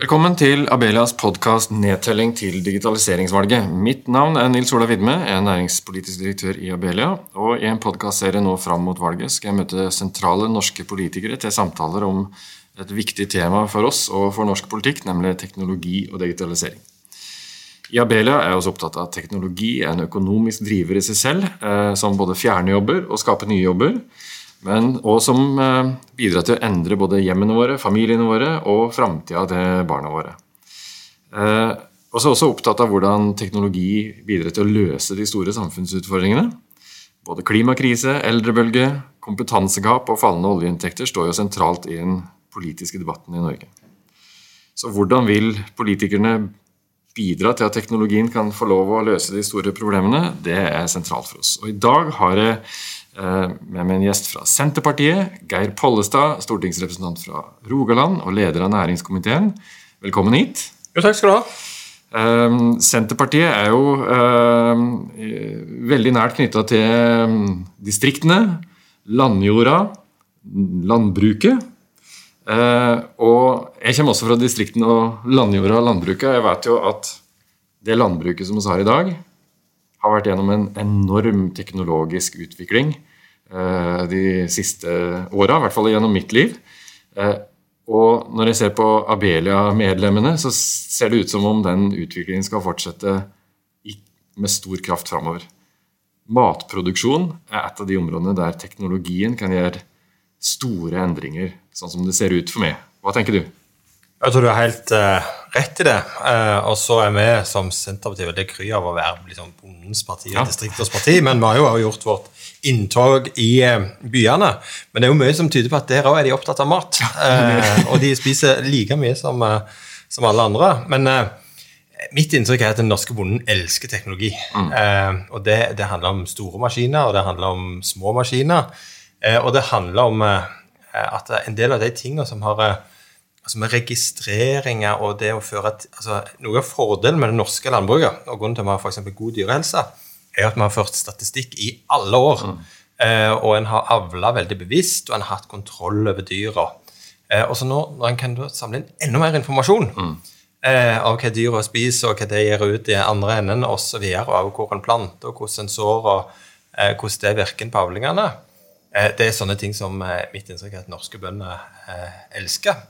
Velkommen til Abelias podkast 'Nedtelling til digitaliseringsvalget'. Mitt navn er Nils Ola Vidme, jeg er næringspolitisk direktør i Abelia. Og i en podkastserie nå fram mot valget skal jeg møte sentrale norske politikere til samtaler om et viktig tema for oss og for norsk politikk, nemlig teknologi og digitalisering. I Abelia er vi opptatt av at teknologi er en økonomisk driver i seg selv, eh, som både fjerner jobber og skaper nye jobber men, og som eh, bidrar til å endre både hjemmene våre, familiene våre og framtida til barna våre. Eh, og så er også opptatt av hvordan teknologi bidrar til å løse de store samfunnsutfordringene. Både klimakrise, eldrebølge, kompetansegap og fallende oljeinntekter står jo sentralt i den politiske debatten i Norge. Så hvordan vil politikerne bidra til at teknologien kan få lov å løse de store problemene? Det er sentralt for oss. Og I dag har jeg med min gjest fra Senterpartiet, Geir Pollestad, stortingsrepresentant fra Rogaland og leder av næringskomiteen. Velkommen hit. Jo, takk skal du ha. Eh, Senterpartiet er jo eh, veldig nært knytta til distriktene, landjorda, landbruket. Og jeg kommer også fra distriktene og landjorda og landbruket. Jeg vet jo at det landbruket som vi har i dag, har vært gjennom en enorm teknologisk utvikling eh, de siste åra, i hvert fall gjennom mitt liv. Eh, og når jeg ser på Abelia-medlemmene, så ser det ut som om den utviklingen skal fortsette med stor kraft framover. Matproduksjon er et av de områdene der teknologien kan gjøre store endringer, sånn som det ser ut for meg. Hva tenker du? Jeg tror du har helt uh, rett i det. Uh, og så er vi som Senterpartiet veldig kry av å være liksom, bondens parti og ja. distrikters parti, men vi har jo gjort vårt inntog i uh, byene. Men det er jo mye som tyder på at der òg er de opptatt av mat. og de spiser like mye som, som alle andre. Men mitt inntrykk er at den norske bonden elsker teknologi. Mm. og det, det, handler om store maskiner, og det handler om små maskiner. og det handler om at en del av de tingene som har altså med registreringer og det å føre altså Noe av fordelen med det norske landbruket og grunnen til at vi har for god dyrehelse, er at vi har ført statistikk i alle år. Mm. Eh, og en har avla veldig bevisst, og en har hatt kontroll over dyra. Eh, og så nå, når en kan samle inn enda mer informasjon mm. eh, av hva dyra spiser, og hva det gir ut i andre enden, osv., og av hvor en planter, og hvordan en sår, og eh, hvordan det virker på avlingene, eh, det er sånne ting som eh, mitt inntrykk er at norske bønder elsker.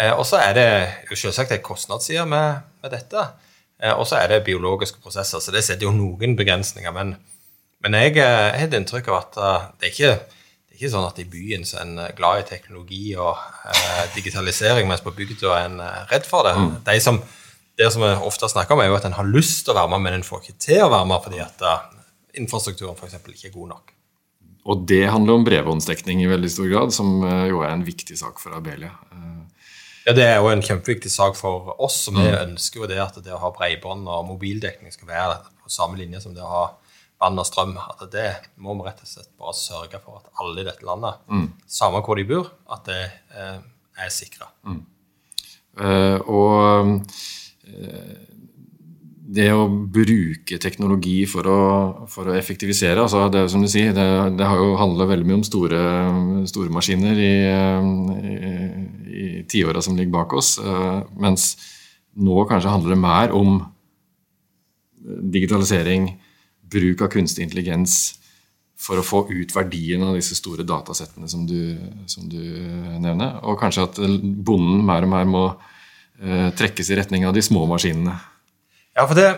Eh, og så er det jo selvsagt en kostnadsside med, med, dette. Eh, og så er det biologiske prosesser, så det setter jo noen begrensninger. Men, men jeg har et inntrykk av at det, er ikke, det ikke sånn at i byen så er en glad i teknologi og eh, digitalisering, mens på bygda er en redd for det. Mm. De som, det som vi ofte snakker om, er jo at en har lyst til å være med, men en får ikke til å være med fordi at uh, infrastrukturen f.eks. ikke er god nok. Og det handler om bredbåndsdekning i veldig stor grad, som jo er en viktig sak for Abelia. Ja, Det er jo en kjempeviktig sak for oss. som Vi mm. ønsker jo det at det å ha bredbånd og mobildekning skal være på samme linje som det å ha vann og strøm. At det må vi rett og slett bare sørge for at alle i dette landet, mm. samme hvor de bor, at det eh, er sikra. Mm. Uh, og uh, det å bruke teknologi for å, for å effektivisere altså det, som du sier, det, det har jo handla veldig mye om store, store maskiner i, i, i tiåra som ligger bak oss. Eh, mens nå kanskje handler det mer om digitalisering, bruk av kunstig intelligens for å få ut verdien av disse store datasettene som du, som du nevner. Og kanskje at bonden mer og mer må eh, trekkes i retning av de små maskinene. Ja, for det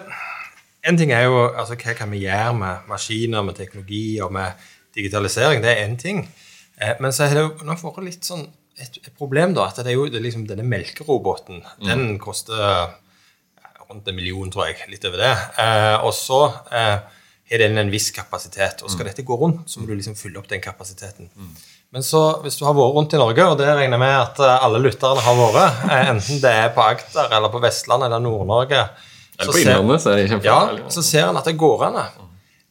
En ting er jo altså, hva kan vi gjøre med maskiner, med teknologi og med digitalisering. Det er én ting. Eh, men så har det jo nå vært litt sånn et, et, problem, da. At det er jo det er liksom denne melkeroboten. Mm. Den koster rundt en million, tror jeg. Litt over det. Eh, og så eh, har den en viss kapasitet. Og skal mm. dette gå rundt, så må du liksom fylle opp den kapasiteten. Mm. Men så, hvis du har vært rundt i Norge, og det regner jeg med at eh, alle lytterne har vært, eh, enten det er på Agder eller på Vestlandet eller Nord-Norge eller på Innlandet, så er det kjempefarlig. Ja, så ser en at det går an.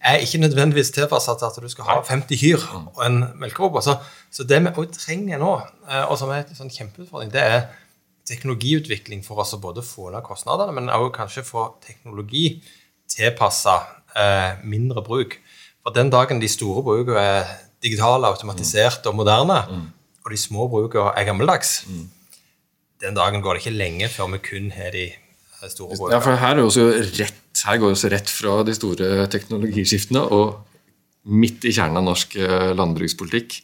Er ikke nødvendigvis tilpasset til at du skal ha 50 kyr og en melkerobot. Så, så, det vi trenger nå, eh, og som er en sånn kjempeutfordring, det er teknologiutvikling for oss å både få ned kostnadene, men også kanskje få teknologi tilpassa eh, mindre bruk. For den dagen de store brukene er digitale, automatiserte og moderne, mm. og de små brukene er gammeldags, mm den dagen går det ikke lenge før vi kun har de store. Ja, for her, er også rett, her går vi også rett fra de store teknologiskiftene og midt i kjernen av norsk eh, landbrukspolitikk.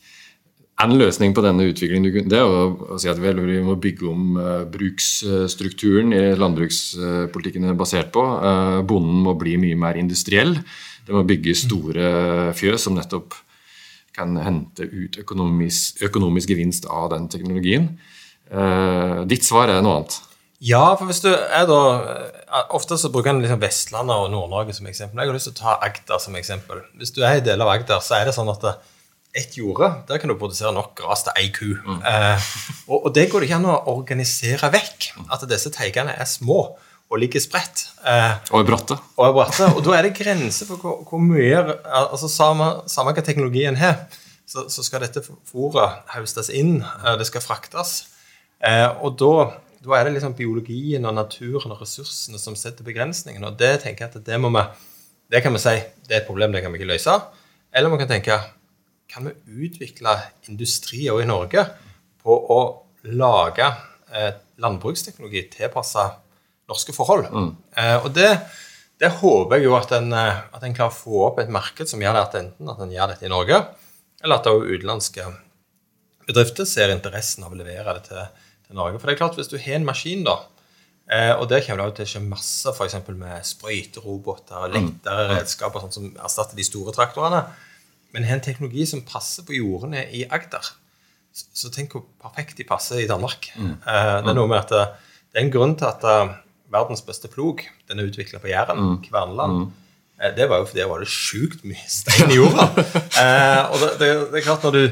En løsning på denne utviklingen det er å si at vi må bygge om uh, bruksstrukturen i landbrukspolitikken er basert på. Uh, bonden må bli mye mer industriell. Det må bygge store fjøs som nettopp kan hente ut økonomisk, økonomisk gevinst av den teknologien. Ditt svar er noe annet. Ja, for hvis du er da Ofte så bruker en liksom Vestlandet og Nord-Norge som eksempel. Jeg har lyst til å ta Agder som eksempel. Hvis du er i deler av Agder, så er det sånn at det, ett jorde, der kan du produsere nok gras til ei ku. Mm. Eh, og, og, det går det ikke an å organisere vekk. At disse teigene er små og ligger spredt. Eh, og er bratte. Og er bratte, og da er det grenser for hvor, hvor mye altså Samme, samme hva teknologien har, så, så, skal dette fôret høstes inn. Eh, det skal fraktes. Eh, og da, da, er det liksom biologien og naturen og ressursene som setter begrensningene. Og det tenker jeg at det må vi det kan vi si det er et problem, det kan vi ikke løse. Eller man kan tenke kan vi utvikle industri òg i Norge på å lage eh, landbruksteknologi tilpassa norske forhold. Mm. Eh, og det, det, håper jeg jo at en, eh, at en, klarer å få opp et marked som gjør det at enten at en gjør dette i Norge, eller at òg utenlandske bedrifter ser interessen av å levere det til, til, Norge. For det er klart, hvis du har en maskin, da, eh, og der kommer det til å skje masse f.eks. med sprøyteroboter, lettere mm. redskaper sånn som erstatter de store traktorene, men har en teknologi som passer på jordene i Agder. Så tenk hvor perfekt de passer i Danmark. Mm. Eh, det er noe med at det, det er en grunn til at verdens beste plog den er utvikla på Jæren, mm. Kverneland. Mm. Eh, det var jo fordi det var det sjukt mye stein i jorda. eh, og det, det, det, er klart, når du,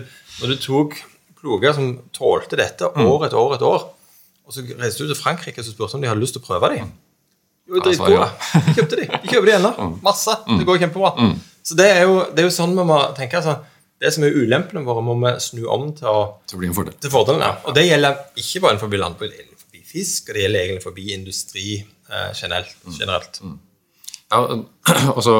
når du tok ploger som tålte dette mm. år etter år etter år, og så reiste du til Frankrike og spurte om de hadde lyst til å prøve dem. Jo, dritgode. De kjøpte de. De kjøper de ennå. Mm. Masse. Det går kjempebra. Mm. Så det er, jo, det er jo sånn vi må tenke. altså, Det som er ulempene våre, må vi snu om til å Til bli en fordel. Til fordelen, ja. Og det gjelder ikke bare innenfor landbruk, det gjelder forbi fisk, og det gjelder egentlig forbi industri eh, generelt. Mm. generelt. Mm. Ja, og så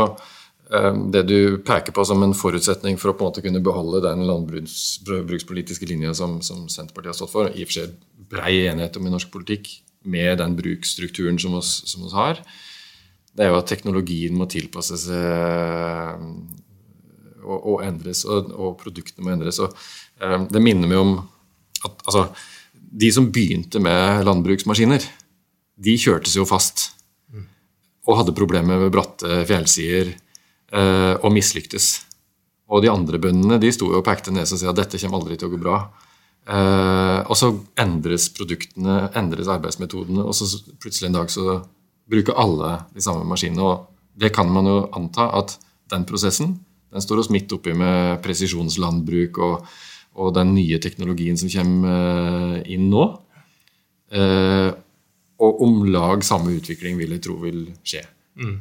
det du peker på som en forutsetning for å på en måte kunne beholde den landbrukspolitiske linja som, som, Senterpartiet har stått for, i og for seg brei enighet om i norsk politikk, med den bruksstrukturen som oss, som oss har, det er jo at teknologien må tilpasses eh, og, og, endres, og, og, produktene må endres. Og, eh, det minner meg om at altså, de som begynte med landbruksmaskiner, de kjørte seg jo fast. Og hadde problemer med bratte fjellsider og mislyktes. Og de andre bøndene de sto jo og pekte ned og sa at dette kommer aldri til å gå bra. Eh, og så endres produktene, endres arbeidsmetodene, og så plutselig en dag så bruker alle de samme maskinene. Og det kan man jo anta at den prosessen den står oss midt oppi med presisjonslandbruk og, og den nye teknologien som kommer eh, inn nå. Eh, og om lag samme utvikling vil jeg tro vil skje. Mm.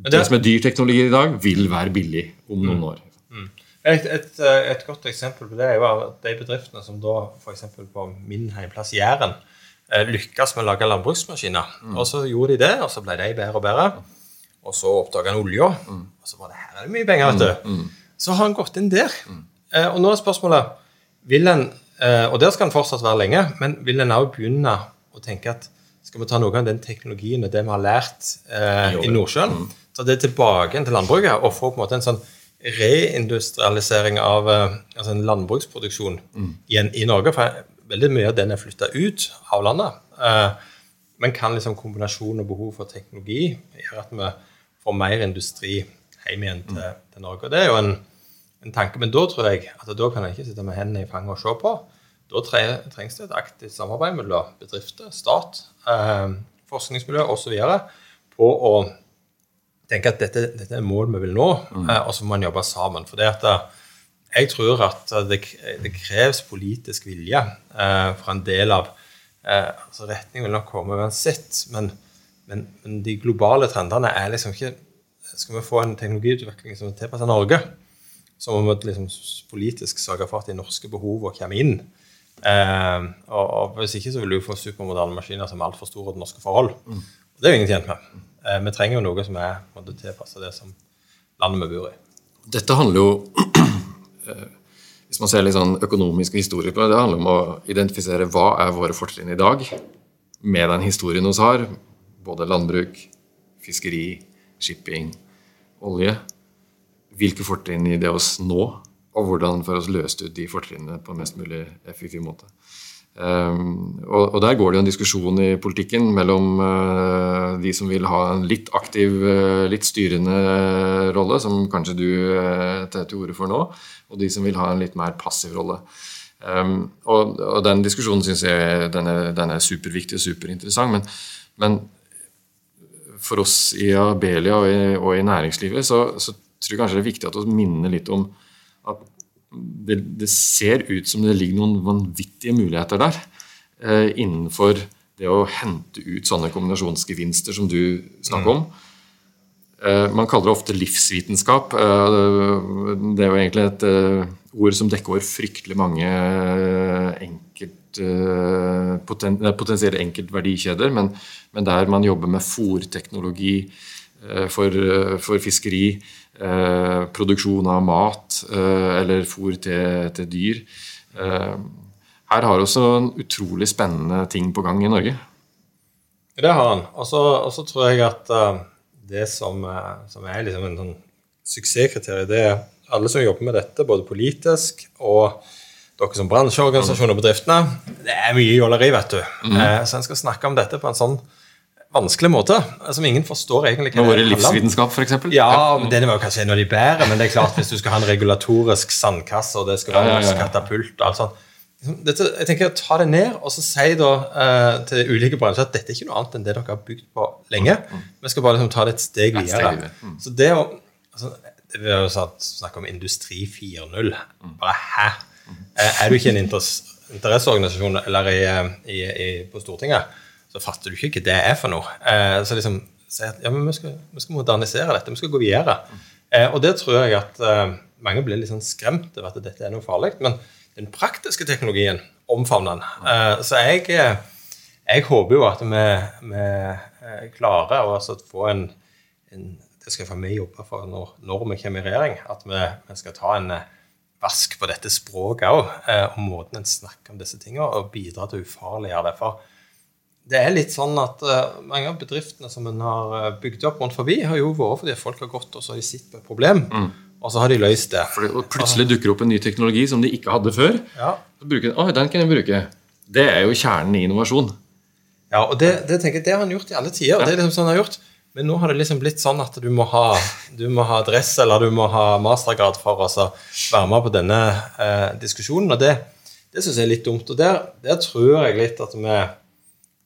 Det, det, som er dyr teknologi i dag, vil være billig om noen mm. år. Mm. Et, et, eh, et, godt eksempel på det er jo de bedriftene som da f.eks. på min heimplass Jæren Eh, lykkes med å lage landbruksmaskiner. Mm. Og så gjorde de det, og så ble de bedre og bedre. Og så oppdaga han olja, mm. og så var det her er det mye penger. vet du. Mm. Så har han gått inn der. Eh, og nå er spørsmålet vil en, Og der skal han fortsatt være lenge, men vil en òg begynne å tenke at skal vi ta noe av den teknologien og det vi har lært eh, i Nordsjøen, mm. Ta det tilbake til landbruket og få på en måte en sånn reindustrialisering av eh, altså en landbruksproduksjon igjen i Norge? For veldig mye av den er flytta ut av landet. Eh, men kan liksom kombinasjon og behov for teknologi gjøre at vi får mer industri hjem igjen til, mm. til Norge? Og Det er jo en, en, tanke, men da tror jeg at da kan en ikke sitte med hendene i fanget og se på. Da trengs det et aktivt samarbeid mellom bedrifter, stat, eh, forskningsmiljø osv. på å tenke at dette, dette er mål vi vil nå, mm. eh, og så må man jobbe sammen. For det at jeg tror at det, det kreves politisk vilje eh, fra en del av eh, altså Retning vil nok komme uansett, men, men, men, de globale trendene er liksom ikke Skal vi få en teknologiutvikling som er tilpasset Norge, så må vi liksom politisk sørge for at de norske behovene kommer inn. Eh, og, og, Hvis ikke så vil du få supermoderne maskiner som er altfor store til norske forhold. Mm. Og Det er jo ingen tjent med. Eh, vi trenger jo noe som er tilpasset det som landet vi bor i. Dette handler jo hvis man ser litt sånn økonomisk historie på det, det handler om å identifisere hva er våre fortrinn i dag, med den historien vi har. Både landbruk, fiskeri, shipping, olje. Hvilke fortrinn gir det oss nå, og hvordan får oss løst ut de fortrinnene på en mest mulig effektiv måte. Um, og, Der går det jo en diskusjon i politikken mellom uh, de som vil ha en litt aktiv, uh, litt styrende rolle, som kanskje du tar til orde for nå, og de som vil ha en litt mer passiv rolle. Og, og, Den diskusjonen syns jeg den er, den er, superviktig og superinteressant. Men, men for oss i Abelia og i, og i næringslivet så, så, tror jeg kanskje det er viktig at vi minner litt om at det, det, ser ut som det ligger noen vanvittige muligheter der eh, innenfor det å hente ut sånne kombinasjonsgevinster som du snakker om. Eh, man kaller det ofte livsvitenskap. Eh, det er jo egentlig et eh, ord som dekker over fryktelig mange eh, enkelt, eh, poten, potensielle enkeltverdikjeder, men, men, der man jobber med fòrteknologi for, for fiskeri Eh, produksjon av mat eh, eller fôr til, til dyr. Eh, her har også en utrolig spennende ting på gang i Norge. Det har han. Og så tror jeg at det som, som, er liksom en sånn suksesskriterium, det er alle som jobber med dette, både politisk og dere som bransjeorganisasjoner og bedriftene. Det er mye jåleri, vet du. Mm. Så en skal snakke om dette på en sånn vanskelig måte, som ingen forstår egentlig hva det livsvitenskap, f.eks.? Ja, ja. den var kanskje en av de bedre, men det er klart hvis du skal ha en regulatorisk sandkasse, og det skal være ja, ja, katapult og alt sånt dette, jeg tenker Ta det ned, og så si da eh, til ulike bransjer at dette er ikke noe annet enn det dere har bygd på lenge. Mm. Vi skal bare liksom, ta det et steg videre. Mm. Så det å altså, Vi har jo snakket om Industri 4.0. Mm. Bare hæ? Mm. Er du ikke en interesseorganisasjon eller i, eh, i, i, på Stortinget? Så fatter du ikke hva det er for noe. Eh, så liksom si ja, men vi skal, vi skal, modernisere dette, vi skal gå videre. Eh, og det tror jeg at eh, mange blir litt sånn skremt over at dette er noe farlig. Men den praktiske teknologien omfavner den. Eh, så jeg, eh, jeg, håper jo at vi, vi eh, klarer å altså få en, en, Det skal vi jobbe for når, når, vi kommer i regjering. At vi, vi skal ta en vask på dette språket òg, og måten en snakker om disse tingene, og bidra til å ufarliggjøre det. For det er litt sånn at uh, mange av bedriftene som en har eh, bygd opp rundt forbi, har jo vært fordi folk har gått og så har de sett på et problem, mm. og så har de løst det. Fordi, og plutselig dukker opp en ny teknologi som de ikke hadde før. Ja. Så bruker de, den kan jeg bruke. Det er jo kjernen i innovasjon. Ja, og det, det, jeg, det har han gjort i alle tider. Ja. det er liksom sånn han har gjort. Men nå har det liksom blitt sånn at du må ha, du må ha dress eller du må ha mastergrad for å være med på denne eh, diskusjonen. Og det, det syns jeg er litt dumt. Og der, der tror jeg litt at vi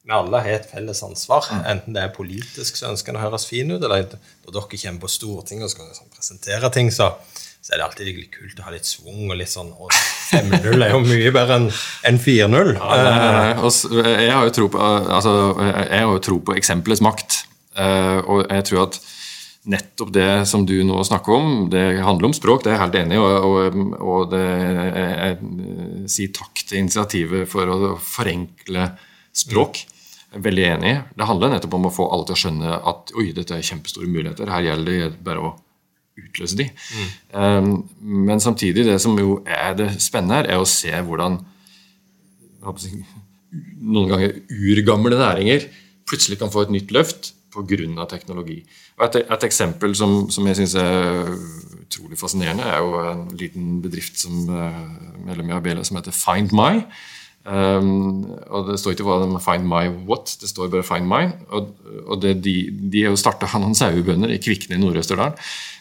vi alle har et felles ansvar. Enten det er politisk så ønsker en å høres fin ut, eller når dere kommer på Stortinget og skal liksom presentere ting, så, så, er det alltid litt kult å ha litt svung og litt sånn og 5-0 er jo mye bedre enn en 4-0. Ja, jeg har jo tro på, altså, jeg har jo tro på eksempelets makt. Eh, og jeg tror at nettopp det som du nå snakker om, det handler om språk, det er jeg helt enig i. Og, og, og det, jeg, jeg sier takk til initiativet for å forenkle språk. Veldig enig. Det handler nettopp om å få alle til å skjønne at oi, dette er kjempestore muligheter. Her gjelder det bare å utløse de. Mm. Um, men samtidig, det som jo er det spennende her, er å se hvordan noen ganger urgamle næringer plutselig kan få et nytt løft pga. teknologi. Og et, et eksempel som, som jeg syns er utrolig fascinerende, er jo en liten bedrift som uh, medlem i Abelia som heter Find My Um, og Det står ikke hva de 'find my what', det står bare 'find mine'. Og, og det, de, de er jo starta av noen sauebønder i Kvikne i Nord-Østerdal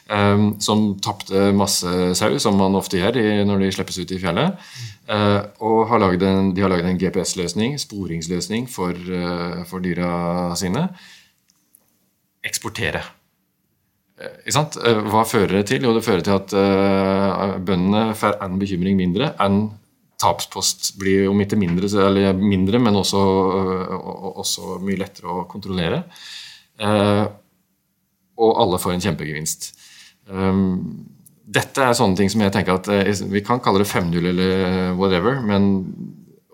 um, som tapte masse sau, som man ofte gjør i, når de slippes ut i fjellet. Uh, og har en, de har laget en GPS-løsning, sporingsløsning, for, uh, for dyra sine. Eksportere. Uh, Hva fører det til? Jo, det fører til at bøndene får én bekymring mindre enn tapspost blir om ikke mindre, mindre men også, også mye lettere å kontrollere. Eh, og alle får en kjempegevinst. Um, dette er sånne ting som jeg tenker at eh, Vi kan kalle det 5-0 eller whatever, men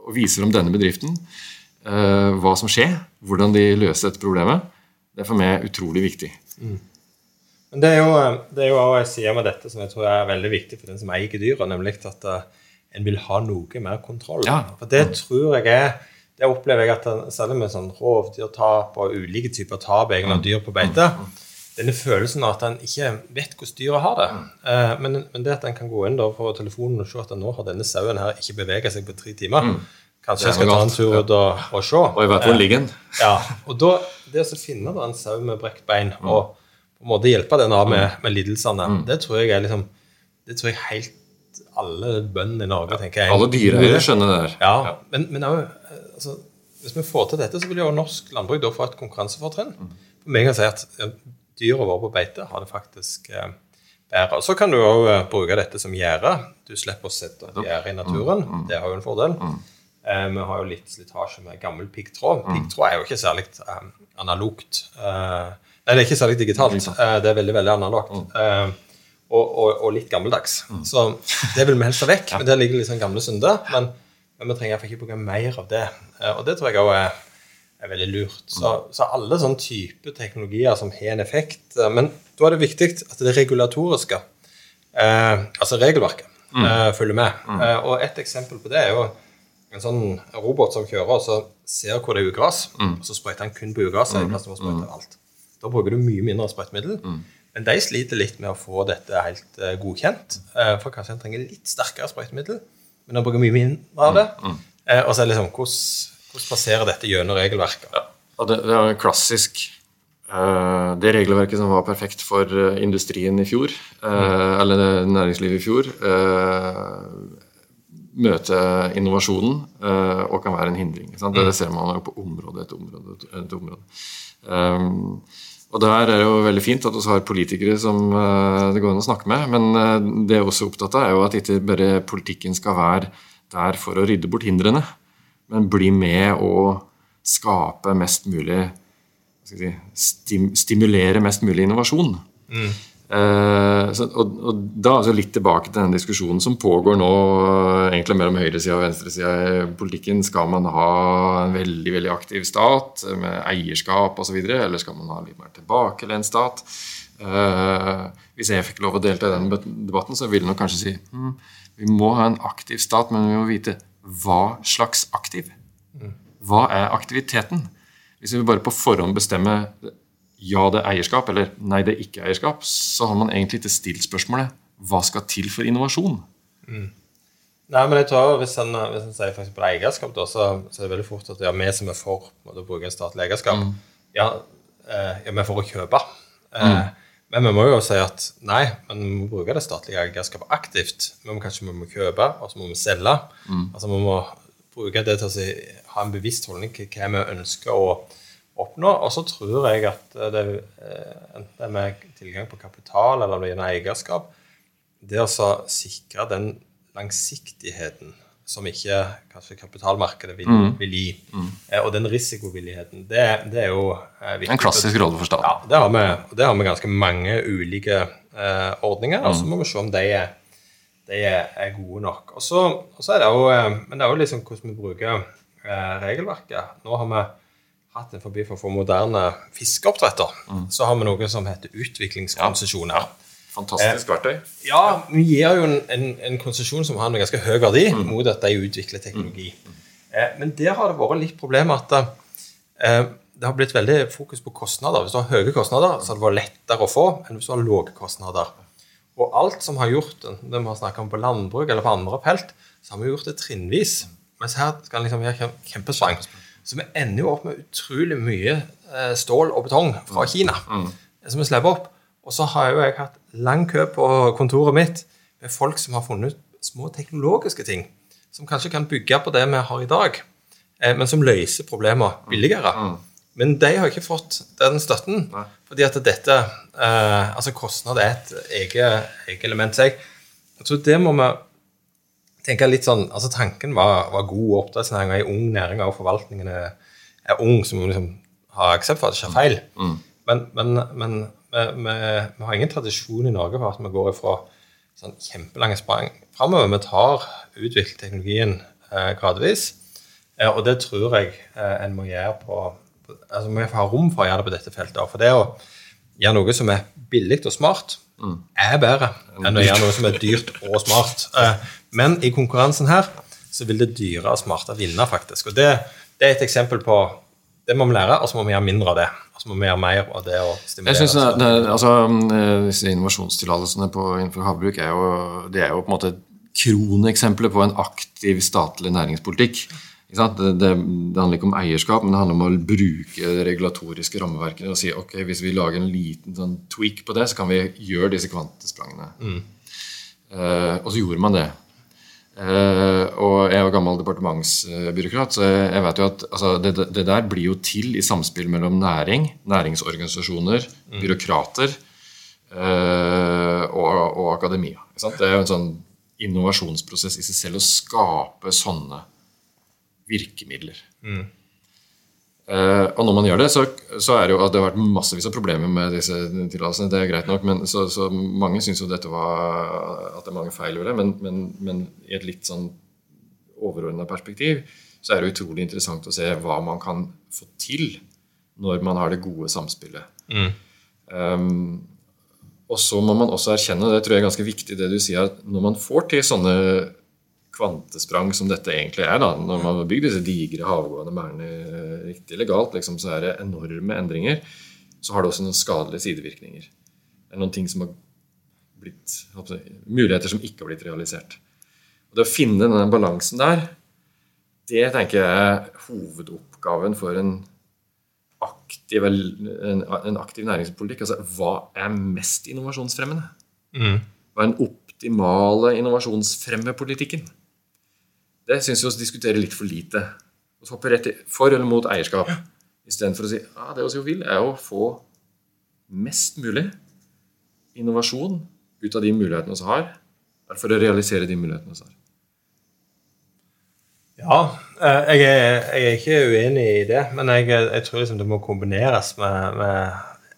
å vise om denne bedriften hva som skjer, hvordan de løser dette problemet, det er for meg utrolig viktig. Mm. Men Det er jo, er jo også en side med dette som jeg tror er veldig viktig for den som eier dyra, nemlig at en vil ha noe mer kontroll. Ja. For det tror jeg er Det opplever jeg at selv særlig med sånn rovdyrtap og ulike typer tap egentlig av dyr på beite Denne følelsen av at en ikke vet hvordan dyret har det. Eh, men, men det at en kan gå inn da på telefonen og se at nå har denne sauen her ikke beveget seg på tre timer Kanskje jeg skal ta en tur ut og, og se. Og jeg vet hvor den ligger. den. Ja, og da, det å finne da en sau med brekt bein og på en måte hjelpe den av med, med lidelsene, det tror jeg er liksom Det tror jeg helt alle bøndene i Norge tenker jeg Alle dyreeiere skjønner det der. Ja, men, men også, eh, altså, hvis vi får til dette, så vil jo norsk landbruk da få et konkurransefortrinn. Mm. meg kan si at ja, dyra våre på beite har det faktisk eh, bedre. Så kan du òg bruke dette som gjerde. Du slipper å sette et gjerde i naturen. Det har jo en fordel. Eh, vi har jo litt slitasje med gammel piggtråd. Piggtråd er jo ikke særlig eh, analogt. Eh, nei, det er ikke særlig digitalt. Eh, det er veldig, veldig analogt. Og, og, og litt gammeldags. Så det vil vi helst ha vekk. Men Der ligger litt sånn gamle synder. Men, men vi trenger iallfall ikke bruke mer av det. Eh, og det tror jeg òg er, er veldig lurt. Så, så alle sånne type teknologier som har en effekt eh, Men da er det viktig at det regulatoriske, eh, altså regelverket, eh, følger med. Eh, og et eksempel på det er jo en sånn robot som kjører og så ser hvor det er ugras, og så sprøyter han kun på ugraset. overalt. Da bruker du mye mindre sprøytemiddel. Men de sliter litt med å få dette helt eh, godkjent. Eh, for kanskje en trenger litt sterkere sprøytemiddel, men å bruker mye mindre av det. Eh, og så er det liksom, hvordan, hvordan passerer dette gjennom regelverket? Og det, det er jo klassisk Det regelverket som var perfekt for industrien i fjor, eh, eller næringslivet i fjor, møter innovasjonen og kan være en hindring. Det, det ser man på område etter område. etter område. Og der er det jo veldig fint at vi har politikere som eh, det går an å snakke med, men eh, det jeg er også opptatt av, er jo at ikke bare politikken skal være der for å rydde bort hindrene, men bli med og skape mest mulig si, stim, Stimulere mest mulig innovasjon. Eh, så, og, og da altså litt tilbake til den diskusjonen som pågår nå eh, egentlig mellom høyresida og venstresida i politikken. Skal man ha en veldig veldig aktiv stat med eierskap osv., eller skal man ha litt mer tilbakelent stat? Uh, hvis jeg fikk lov å delta i den debatten, så ville nok kanskje si hm, vi må ha en aktiv stat, men vi må vite hva slags aktiv. Hva er aktiviteten? Hvis vi bare på forhånd bestemmer ja, det er eierskap, eller nei, det er ikke eierskap, så har man egentlig ikke stilt spørsmålet hva skal til for innovasjon? Nei, men jeg tror Hvis en, hvis en sier for eksempel eierskap, da, så, så er det veldig fort at ja, vi som er for å bruke statlig eierskap, ja, eh, ja, vi er for å kjøpe. Eh, Men vi må jo si at nei, men vi må bruke det statlige eierskapet aktivt. Vi må kanskje vi må kjøpe, og så må vi selge. Altså Vi må bruke det til å si, ha en bevisst holdning til hva vi ønsker å oppnå. Og så tror jeg at det, eh, enten det er med tilgang på kapital eller gjennom eierskap, det å sikre den langsiktigheten som ikke kanskje kapitalmarkedet vil, vil gi, mm. og den risikovilligheten, det, det er jo eh, viktig. En klassisk rolle for Ja, det har vi, det har vi ganske mange ulike eh, ordninger, og så må vi se om de er, de er, gode nok. Og så, er det jo, eh, men det er jo liksom hvordan vi bruker eh, regelverket. Nå har vi hatt en forbi for få moderne fiskeoppdretter. Så har vi noe som heter utviklingskonsesjoner. Fantastisk verktøy. Ja, vi gir jo en, en, en konsesjon som har en ganske høy verdi, mot at de utvikler teknologi. Eh, men der har det vært litt problem at eh, det har blitt veldig fokus på kostnader. Hvis du har høye kostnader, så har det vært lettere å få enn hvis du har lave kostnader. Og alt som har gjort det, det vi har snakket om på landbruk eller på andre felt, så har vi gjort det trinnvis. Mens her skal det liksom gjøre kjempesvang. Så vi ender jo opp med utrolig mye eh, stål og betong fra Kina som vi slipper opp. Og så har jo jeg hatt lang kø på kontoret mitt med folk som har funnet små teknologiske ting som kanskje kan bygge på det vi har i dag, eh, men som løser problemer billigere. Men de har ikke fått den støtten, fordi at dette eh, Altså, kostnad er et eget, eget element. Så jeg, jeg tror det må vi tenke litt sånn Altså, tanken var, var god, oppdrettsnæringa er ung næringa og forvaltningen er, er ung, så vi må liksom ha aksept for at det skjer feil. Men, men, men vi, vi, vi har ingen tradisjon i Norge for at vi går ifra sånn kjempelange sprang framover. Vi tar utvikler teknologien eh, gradvis, eh, og det tror jeg eh, en må gjøre på, altså Vi må ha rom for å gjøre det på dette feltet. For det å gjøre noe som er billig og smart, er bedre enn å gjøre noe som er dyrt og smart. Eh, Men i konkurransen her så vil det dyre og smarte vinne, faktisk. Og det, det er et eksempel på Det må vi lære, og så må vi gjøre mindre av det. Og så må vi gjøre mer av det å stimulere. Jeg synes det, det, altså, eh, Disse innovasjonstillatelsene innenfor havbruk er jo, det er jo på en måte kroneksempler på en aktiv statlig næringspolitikk. Det, det, det, handler ikke om eierskap, men det handler om å bruke regulatoriske rammeverket og si ok, hvis vi lager en liten sånn tweak på det, så kan vi gjøre disse kvantesprangene. Mm. Uh, og så gjorde man det. Uh, og jeg er gammel departementsbyråkrat, så jeg vet jo at altså, det, det, der blir jo til i samspill mellom næring, næringsorganisasjoner, mm. byråkrater uh, og, og, akademia. Det er jo en sånn innovasjonsprosess i seg selv å skape sånne virkemidler. Mm. Uh, og når man gjør det, så, så, er det jo at det har vært massevis av problemer med disse tillatelsene. Det er greit nok, men så, så mange syns jo dette var at det er mange feil ved det. Men, men, men i et litt sånn overordna perspektiv så er det utrolig interessant å se hva man kan få til når man har det gode samspillet. Mm. Um, og så må man også erkjenne, og det tror jeg er ganske viktig, det du sier, at når man får til sånne kvantesprang som dette egentlig er, da, når man har bygd disse digre havgående merdene riktig legalt, liksom, så er det enorme endringer. Så har det også noen skadelige sidevirkninger. Det er noen ting som har blitt, muligheter som ikke har blitt realisert. Og Det å finne den balansen der, det tenker jeg er hovedoppgaven for en aktiv, en, en aktiv næringspolitikk. Altså, hva er mest innovasjonsfremmende? Mm. Hva er den optimale innovasjonsfremmepolitikken? Det syns vi oss diskuterer litt for lite. Og hopper rett i, For eller mot eierskap. Istedenfor å si ja, det vi vil, er å få mest mulig innovasjon ut av de mulighetene vi har, for å realisere de mulighetene vi har. Ja, eh, jeg er, jeg er, ikke uenig i det, men jeg, jeg tror liksom det må kombineres med, med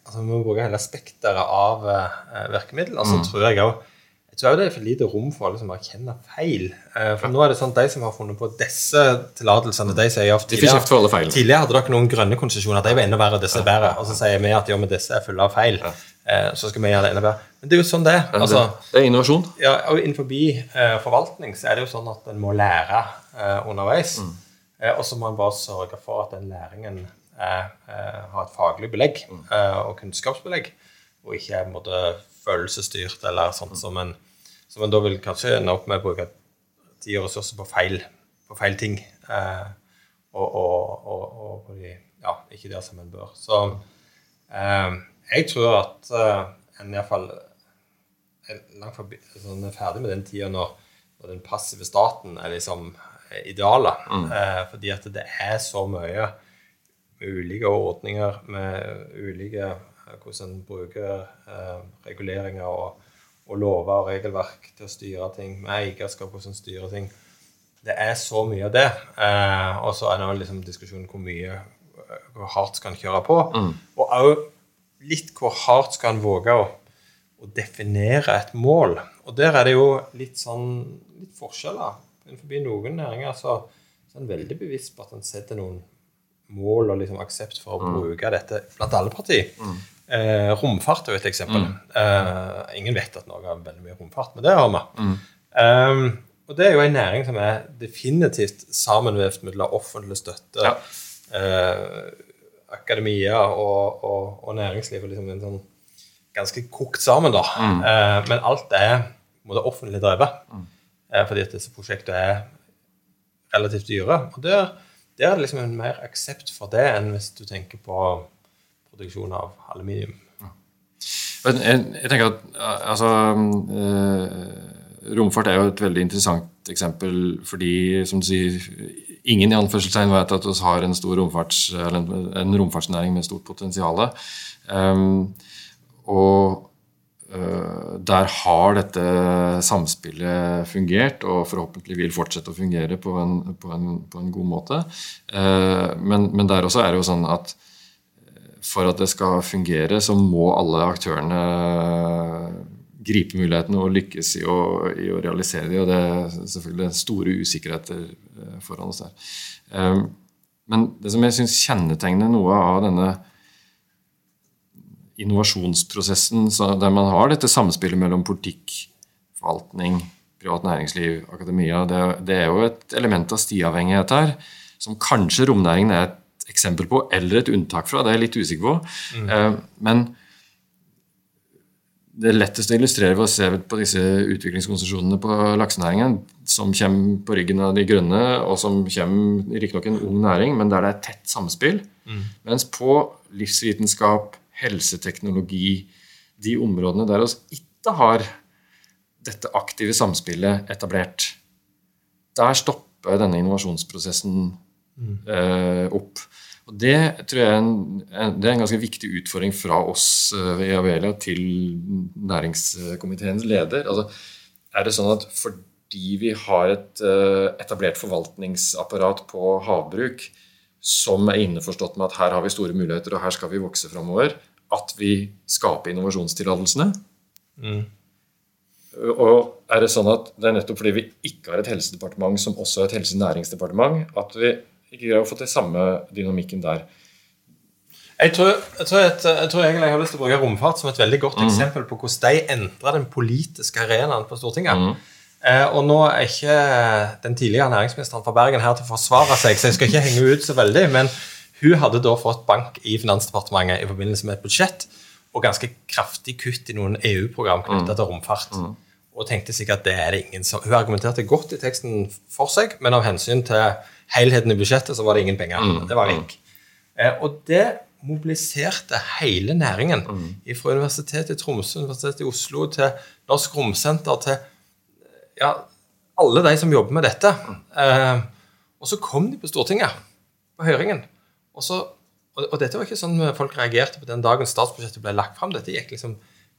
altså Vi må bruke hele spekteret av uh, virkemidler. Og så mm. tror jeg også jeg tror det er for lite rom for alle som erkjenner feil. Eh, for nå er det sånn at De som har funnet på disse tillatelsene de sier ofte tidligere, tidligere hadde dere noen grønne konsesjoner. De var enda verre, disse bedre. Og så sier vi at ja, men disse er fulle av feil. Eh, så skal vi gjøre det enda bedre. Men det er jo sånn det er. Altså, det er innovasjon. Ja, og Innenfor eh, forvaltning så er det jo sånn at en må lære underveis. Mm. og så må en bare sørge for at den læringen har et faglig belegg mm. og kunnskapsbelegg, og ikke måte følelsesstyrt, eller sånt som en, som en da vil kanskje ende opp med å bruke tid og ressurser på feil, på feil ting. Eh, og, og, og, og, på de Ja, ikke der som en bør. Så eh, jeg tror at eh, en iallfall er langt forbi, sånn, er ferdig med den tida når, når, den passive staten er liksom idealet. Mm. Eh, fordi at det er så mye med ulike ordninger, med ulike hvordan en bruker eh, reguleringer og, og, lover og regelverk til å styre ting, med eierskap, hvordan en styrer ting. Det er så mye av det. Eh, og så er det liksom diskusjonen hvor mye hvor hardt skal en kjøre på. Mm. Og òg litt hvor hardt skal en våge å, å, definere et mål. Og der er det jo litt sånn litt forskjeller. Innenfor noen næringer så, så er en veldig bevisst på at en setter noen mål og liksom aksept for å mm. bruke dette blant alle partier. Mm. Eh, romfart er jo et eksempel. Mm. Eh, ingen vet at Norge har veldig mye romfart, men det har vi. Mm. Um, og det er jo en næring som er definitivt sammenvevd mellom offentlig støtte, ja. eh, akademia og, og, og næringsliv. Liksom en sånn ganske kokt sammen, da. Mm. Eh, men alt er måte, offentlig drevet. Mm. Eh, fordi at disse prosjektene er relativt dyre. Og der, der er det liksom en mer aksept for det enn hvis du tenker på produksjon av aluminium. Jeg, jeg, tenker at altså, eh, Romfart er jo et veldig interessant eksempel fordi, som du sier, ingen i anførselstegn vet at vi har en, romfarts, en, romfartsnæring med stort potensial. Um, og uh, der har dette samspillet fungert, og forhåpentlig vil fortsette å fungere på en, på en, på en god måte. Uh, men, men, der også er det jo sånn at for at det skal fungere, så må alle aktørene gripe mulighetene og lykkes i å, i å realisere dem. Og det er selvfølgelig store usikkerheter eh, foran oss der. Men det som jeg syns kjennetegner noe av denne innovasjonsprosessen, der man har dette samspillet mellom politikk, forvaltning, privat næringsliv, akademia. Det, det, er jo et element av stiavhengighet her, som kanskje romnæringen er et eksempel på, eller et unntak fra. Det er jeg litt usikker på. Mm. Eh, men det letteste å illustrere ved å se på disse utviklingskonsesjonene på laksenæringen, som kommer på ryggen av de grønne, og som kommer riktignok en ung næring, men der det er tett samspill. Mm. Mens på livsvitenskap, helseteknologi, de områdene der vi ikke har dette aktive samspillet etablert, der stopper denne innovasjonsprosessen mm. eh, opp. Og Det tror jeg er en, det er en ganske viktig utfordring fra oss ved eh, Avelia til næringskomiteens leder. Altså, er det sånn at fordi vi har et eh, etablert forvaltningsapparat på havbruk som er innforstått med at her har vi store muligheter og her skal vi vokse framover, at vi skaper innovasjonstillatelsene? Mm. Og er det sånn at det er nettopp fordi vi ikke har et helsedepartement som også er et helsenæringsdepartement, at vi ikke greier å få til samme dynamikken der. Jeg tror, jeg, tror et, jeg tror, egentlig jeg har lyst til å bruke romfart som et veldig godt mm. eksempel på hvordan de endra den politiske arenaen på Stortinget. Mm. Eh, og nå er ikke den tidligere næringsministeren fra Bergen her til å forsvare seg, så jeg skal ikke henge ut så veldig, men hun hadde da fått bank i Finansdepartementet i forbindelse med et budsjett og ganske kraftig kutt i noen EU-program knytta mm. til romfart. Mm. Og tenkte sikkert at det er det ingen som Hun argumenterte godt i teksten for seg, men av hensyn til helheten i budsjettet, så var det ingen penger. Mm. Det var vekk. Eh, og det mobiliserte hele næringen. Mm. Fra Universitetet i Tromsø, Universitetet i Oslo til Norsk Romsenter til ja, alle de som jobber med dette. Eh, og så kom de på Stortinget, på høringen. Og, så, og, og, dette var ikke sånn folk reagerte på den dagen statsbudsjettet ble lagt fram. Dette gikk liksom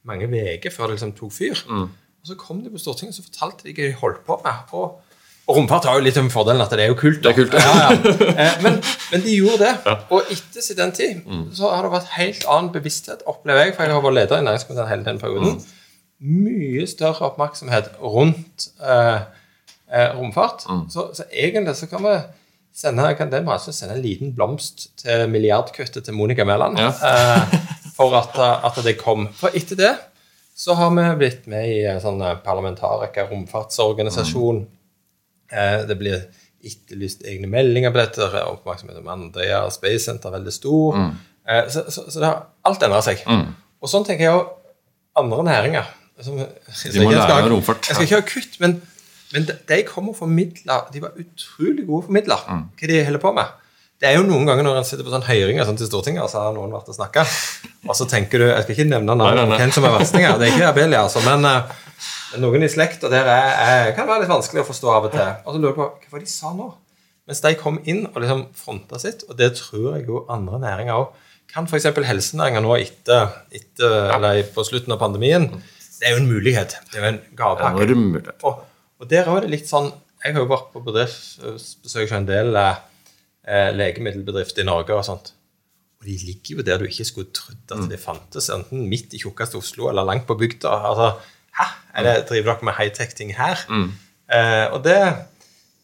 mange uker før det liksom tok fyr. Mm. Og så kom de på Stortinget og så fortalte de hva de holdt på med. Og og romfart har jo litt om fordelen at det er jo kult. Det er kult, ja, ja. Eh, men, men, de gjorde det. Ja. Og etter den tid mm. så har det vært helt annen bevissthet, opplever jeg, for jeg har vært leder i næringskomiteen hele den perioden. Mm. Mye større oppmerksomhet rundt eh, eh, romfart. Mm. Så, så, egentlig så kan vi sende, kan den bransjen sende en liten blomst til milliardkuttet til Monica Mæland ja. for at, at, det kom. For etter det så har vi blitt med i en sånn parlamentariker romfartsorganisasjon. Mm Eh, det blir etterlyst egne meldinger på dette. Det er oppmerksomhet om Andøya Space Center er veldig stor. Mm. Eh, så, så, så, det har alt endra seg. Mm. Og sånn tenker jeg òg andre næringer. Som, lære av romfart. Jeg skal ikke ha kutt, men, men de kom og formidla De var utrolig gode formidler mm. hva de holder på med. Det er jo noen ganger når en sitter på sånn høringer sånn til Stortinget, og så har noen vært og snakka, og så tenker du Jeg skal ikke nevne navnet hvem som er verstinger, det er ikke Abelia, altså, men uh, noen i slekta der er, er, kan være litt vanskelig å forstå av og til. Og så lurer jeg på hva var de sa nå? Mens de kom inn og liksom fronta sitt, og det tror jeg jo andre næringer òg kan f.eks. helsenæringa nå etter, etter ja. eller på slutten av pandemien Det er jo en mulighet. Det er jo en gavepakke. Og, der er det litt sånn Jeg har jo vært på bedriftsbesøk hos en del eh, legemiddelbedrifter i Norge og sånt. Og de ligger jo der du ikke skulle trodd at mm. de fantes, enten midt i tjukkeste Oslo eller langt på bygda. altså Hæ? Eller det, driver dere med high-tech-ting her? Mm. Eh, og det,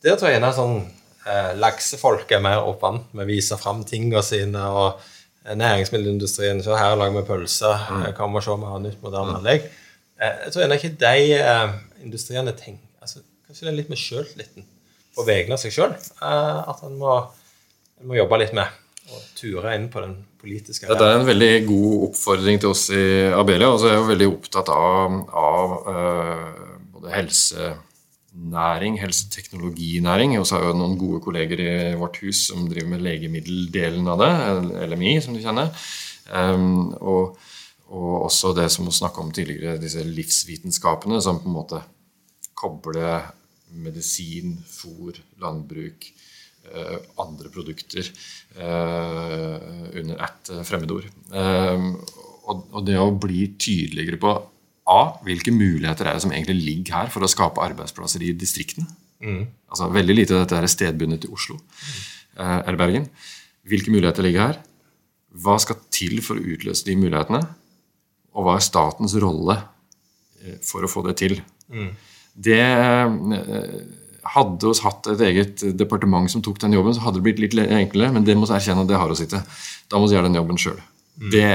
det tror jeg er sånn eh, laksefolk er mer oppvant med å vise fram tingene sine. og eh, Næringsmiddelindustrien så her lager vi pølser. Mm. Eh, kom og se, vi har nytt, moderne mm. anlegg. Eh, jeg tror ennå ikke de eh, industriene tenker Kanskje det er litt med sjøltilliten på vegne av seg sjøl at en må, må jobbe litt med å ture inn på den politiske Dette er en veldig god oppfordring til oss i Abelia. Altså, jeg er jo veldig opptatt av, av uh, både helsenæring, helseteknologinæring. Og så har jeg noen gode kolleger i vårt hus som driver med legemiddeldelen av det. LMI, som du kjenner. Um, og, og, også det som vi snakka om tidligere, disse livsvitenskapene som på en måte kobler medisin, fôr, landbruk Eh, andre produkter eh, under ett eh, fremmedord. Og det å bli tydeligere på A, hvilke muligheter er det som egentlig ligger her for å skape arbeidsplasser i distriktene? Mm. Altså Veldig lite av dette er stedbundet til Oslo eller Bergen. Hvilke muligheter ligger her? Hva skal til for å utløse de mulighetene? Og hva er statens rolle for å få det til? Mm. Det hadde oss hatt et eget departement som tok den jobben, så hadde det blitt litt enklere, men det må vi erkjenne at det har å sitte. Da må vi gjøre den jobben sjøl. Mm. Det,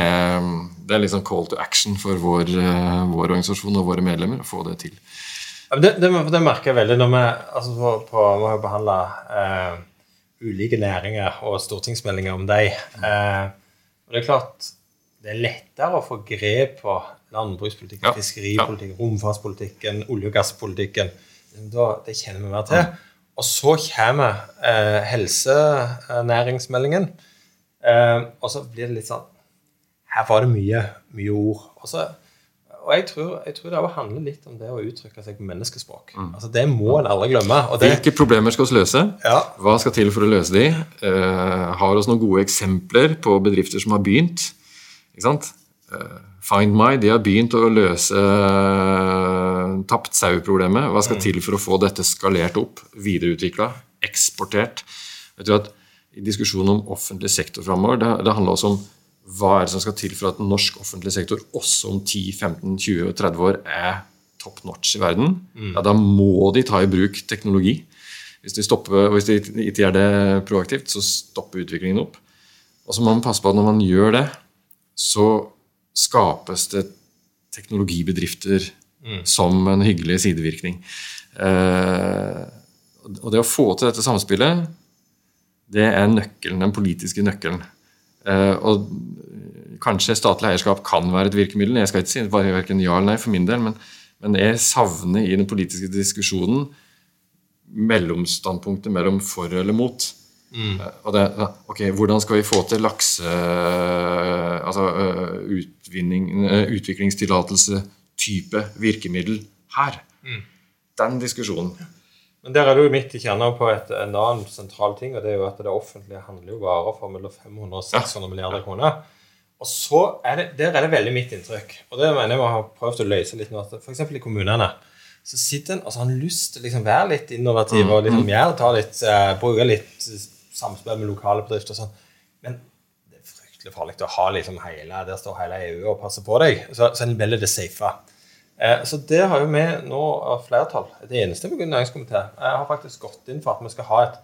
det, er liksom call to action for vår, eh, vår, organisasjon og våre medlemmer å få det til. Ja, det, det, det, merker jeg veldig når vi altså på, på, vi har behandla eh, ulike næringer og stortingsmeldinger om dem. Eh, og det er klart det er lettere å få grep på landbrukspolitikken, ja. fiskeripolitikken, romfartspolitikken, olje- og gasspolitikken. Da, det kjenner vi mer til. Og så kommer eh, helsenæringsmeldingen. Eh, og så blir det litt sånn Her var det mye, mye ord. Og så og jeg tror, jeg tror, det også handler litt om det å uttrykke seg på menneskespråk. Mm. Altså Det må en aldri glemme. Det, Hvilke problemer skal vi løse? Ja. Hva skal til for å løse de? Eh, har oss noen gode eksempler på bedrifter som har begynt? Ikke sant? Uh, Find My de har begynt å løse uh, tapt sau-problemet. Hva skal mm. til for å få dette skalert opp, videreutvikla, eksportert? Jeg tror at I diskusjonen om offentlig sektor framover, det, det handler også om hva er det som skal til for at norsk offentlig sektor også om 10-15-20-30 år er top notch i verden? Mm. Ja, da må de ta i bruk teknologi. Hvis de, stopper, hvis de ikke gjør det proaktivt, så stopper utviklingen opp. Og så må man passe på at når man gjør det, så skapes det teknologibedrifter mm. som en hyggelig sidevirkning. Eh, og det å få til dette samspillet, det er nøkkelen, den politiske nøkkelen. Eh, og kanskje statlig eierskap kan være et virkemiddel. Jeg skal ikke si bare verken ja eller nei for min del, men, men jeg savner i den politiske diskusjonen mellomstandpunktet mellom for eller mot. Mm. Eh, og det, ok, Hvordan skal vi få til lakse... Altså eh, utvinning, utviklingstillatelse type virkemiddel her? Mm. Den diskusjonen. Men der er du midt i kjernen på et, en annen sentral ting, og det er jo at det offentlige handler jo varer for mellom 500 og 600 milliarder kroner. Og så er det, Der er det veldig mitt inntrykk, og det mener jeg vi har prøvd å løse litt nå. F.eks. i kommunene så sitter en, altså Han har lyst til å liksom være litt innovativ og liksom mm. gjøre, ta litt, uh, bruke litt samspill med lokale bedrifter og sånn. Men det er fryktelig farlig å ha liksom hele, der står hele EU og passer på deg. Så, så en velger det safe. Eh, så det har jo vi nå av flertall, et enstemmig næringskomité, har faktisk gått inn for at vi skal ha et,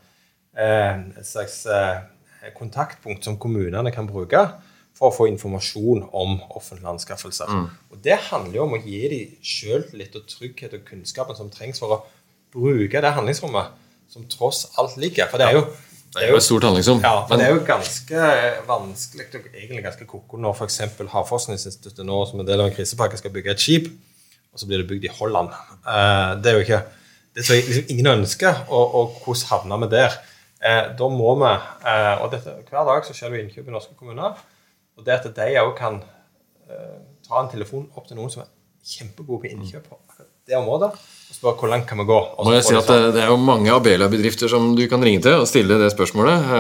eh, et slags eh, kontaktpunkt som kommunene kan bruke for å få informasjon om offentlige anskaffelser. Mm. Og Det handler jo om å gi dem sjøltillit og trygghet og kunnskapen som trengs for å bruke det handlingsrommet som tross alt ligger. For det er jo det er jo et stort handlingsrom. Ja, men det er jo ganske vanskelig og egentlig ganske koko når f.eks. Havforskningsinstituttet nå som en del av en krisepakke skal bygge et skip og så blir det bygd i Holland. Eh, det er jo ikke det tror jeg liksom ingen ønsker, og, og hvordan havner vi der? Eh, da må vi eh, og dette, Hver dag så skjer det innkjøp i norske kommuner. Og det at de òg kan ta en telefon opp til noen som er kjempegode på innkjøp på det området, og spørre hvor langt kan vi gå. Må jeg si at det, det er jo mange Abelia-bedrifter som du kan ringe til og stille det spørsmålet.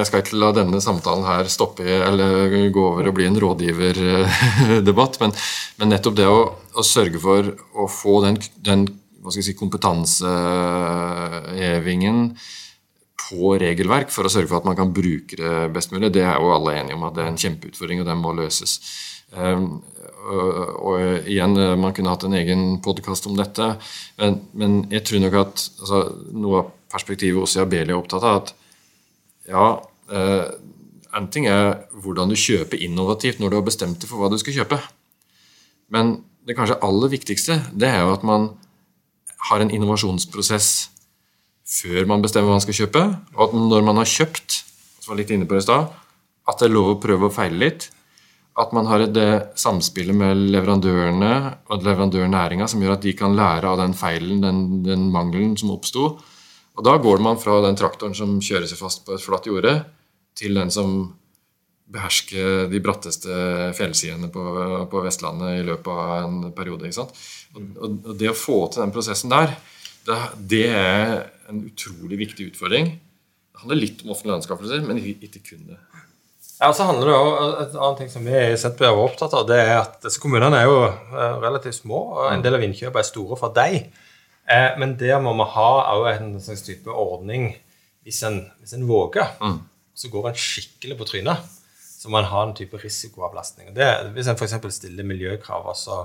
Jeg skal ikke la denne samtalen her stoppe eller gå over og bli en rådgiverdebatt, men, men nettopp det å å sørge for å få den, den si, kompetansehevingen på regelverk for å sørge for at man kan bruke det best mulig, det er jo alle enige om at det er en kjempeutfordring, og den må løses. Og, og, igjen, man kunne hatt en egen podkast om dette, men, men, jeg tror nok at altså, noe av perspektivet også Abelia er opptatt av, at ja eh, En ting er hvordan du kjøper innovativt når du har bestemt deg for hva du skal kjøpe. Men det kanskje aller viktigste det er jo at man har en innovasjonsprosess før man bestemmer hva man skal kjøpe. Og at når man har kjøpt, som var litt inne på det i sted, at det er lov å prøve å feile litt. At man har det samspillet med leverandørene og leverandørnæringa som gjør at de kan lære av den feilen, den, den mangelen som oppsto. Og da går man fra den traktoren som kjører seg fast på et flatt jorde, til den som behersker de bratteste fjellsidene på, på, Vestlandet i løpet av en periode. sant? Og, og, Det å få til den prosessen der, det, det, er en utrolig viktig utfordring. Det handler litt om offentlige anskaffelser, men ikke kun det. Ja, så handler det også, Et annet ting som vi i Senterpartiet er opptatt av, det er at disse kommunene er jo eh, relativt små. og En del av innkjøpene er store for dem. Eh, men der må vi ha en slags type ordning hvis en, hvis en våger. Mm. Så går en skikkelig på trynet så må en ha en type risikoavlastning. Det, hvis en f.eks. stiller miljøkrav, og så,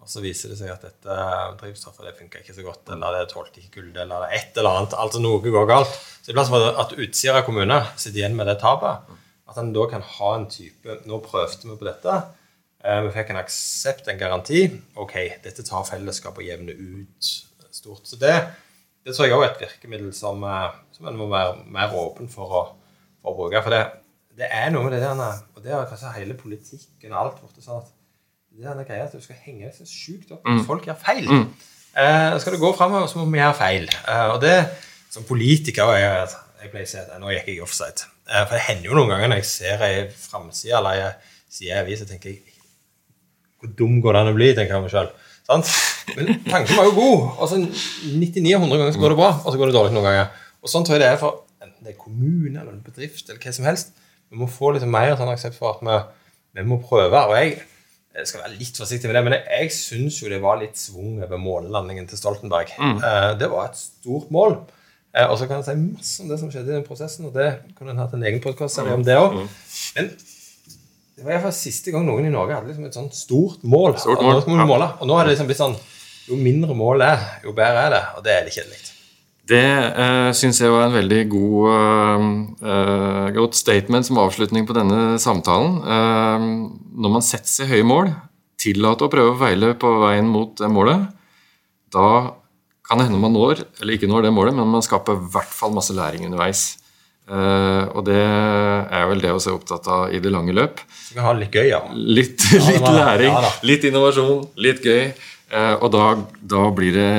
og så, viser det seg at dette drivstoffet det funker ikke så godt, eller det tålte ikke kulde, eller et eller annet, altså noe går galt. Så i plass for at Utsira kommune sitter igjen med det tapet, at en da kan ha en type Nå prøvde vi på dette. Eh, vi fikk en aksept, en garanti. Ok, dette tar fellesskapet og jevner ut stort. Så det, det tror jeg òg er et virkemiddel som, eh, som en må være mer åpen for å, for å bruke. For det, det, er noe med det der Og det er kanskje hele politikken og alt borte sånn at det er greia at du skal henge deg så sjukt opp hvis mm. folk gjør feil. Mm. Eh, skal du gå framover, så må vi gjøre feil. Eh, og det som politiker jeg, jeg pleier å si at Nå gikk jeg offside. Eh, for det hender jo noen ganger når jeg ser ei framside eller ei side i avisa, tenker jeg Hvor dum går det an å bli, tenker jeg meg sjøl. Men tanken var jo god. Altså 99 av 100 ganger så går det bra, og så går det dårlig noen ganger. Og sånn tror jeg det er for enten det er kommune eller en bedrift eller hva som helst. Vi må få litt mer sånn aksept for at vi, vi må prøve. Og jeg, jeg, skal være litt forsiktig med det, men jeg, jeg syns jo det var litt svung over månelandingen til Stoltenberg. Mm. Uh, det var et stort mål. Uh, og så kan en si masse om det som skjedde i den prosessen, og det kunne en hatt en egen podkast om det òg. Mm. Men det var iallfall siste gang noen i Norge hadde liksom et sånt stort mål. Stort mål. Og, nå måle. og nå har det liksom blitt sånn Jo mindre mål er, jo bedre er det. Og det er litt kjedelig. Det uh, syns jeg var en veldig god, uh, godt statement som avslutning på denne samtalen. Uh, når man setter seg høye mål, tillater å prøve å feile på veien mot det målet, da kan hende man når, eller ikke når det målet, men man skaper i hvert fall masse læring underveis. Uh, og det er vel det å se opptatt av i det lange løp. Vi har litt gøy, ja. Litt, litt var, læring, ja, litt innovasjon, litt gøy. Uh, og da, da, blir det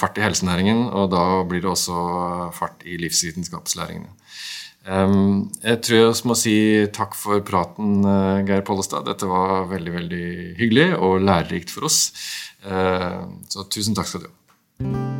fart i helsenæringen, og da blir det også fart i livsvitenskapslæringen. Um, jeg tror jeg må si takk for praten, uh, Geir Pollestad. Dette var veldig veldig hyggelig og lærerikt for oss. så tusen takk skal du ha. thank you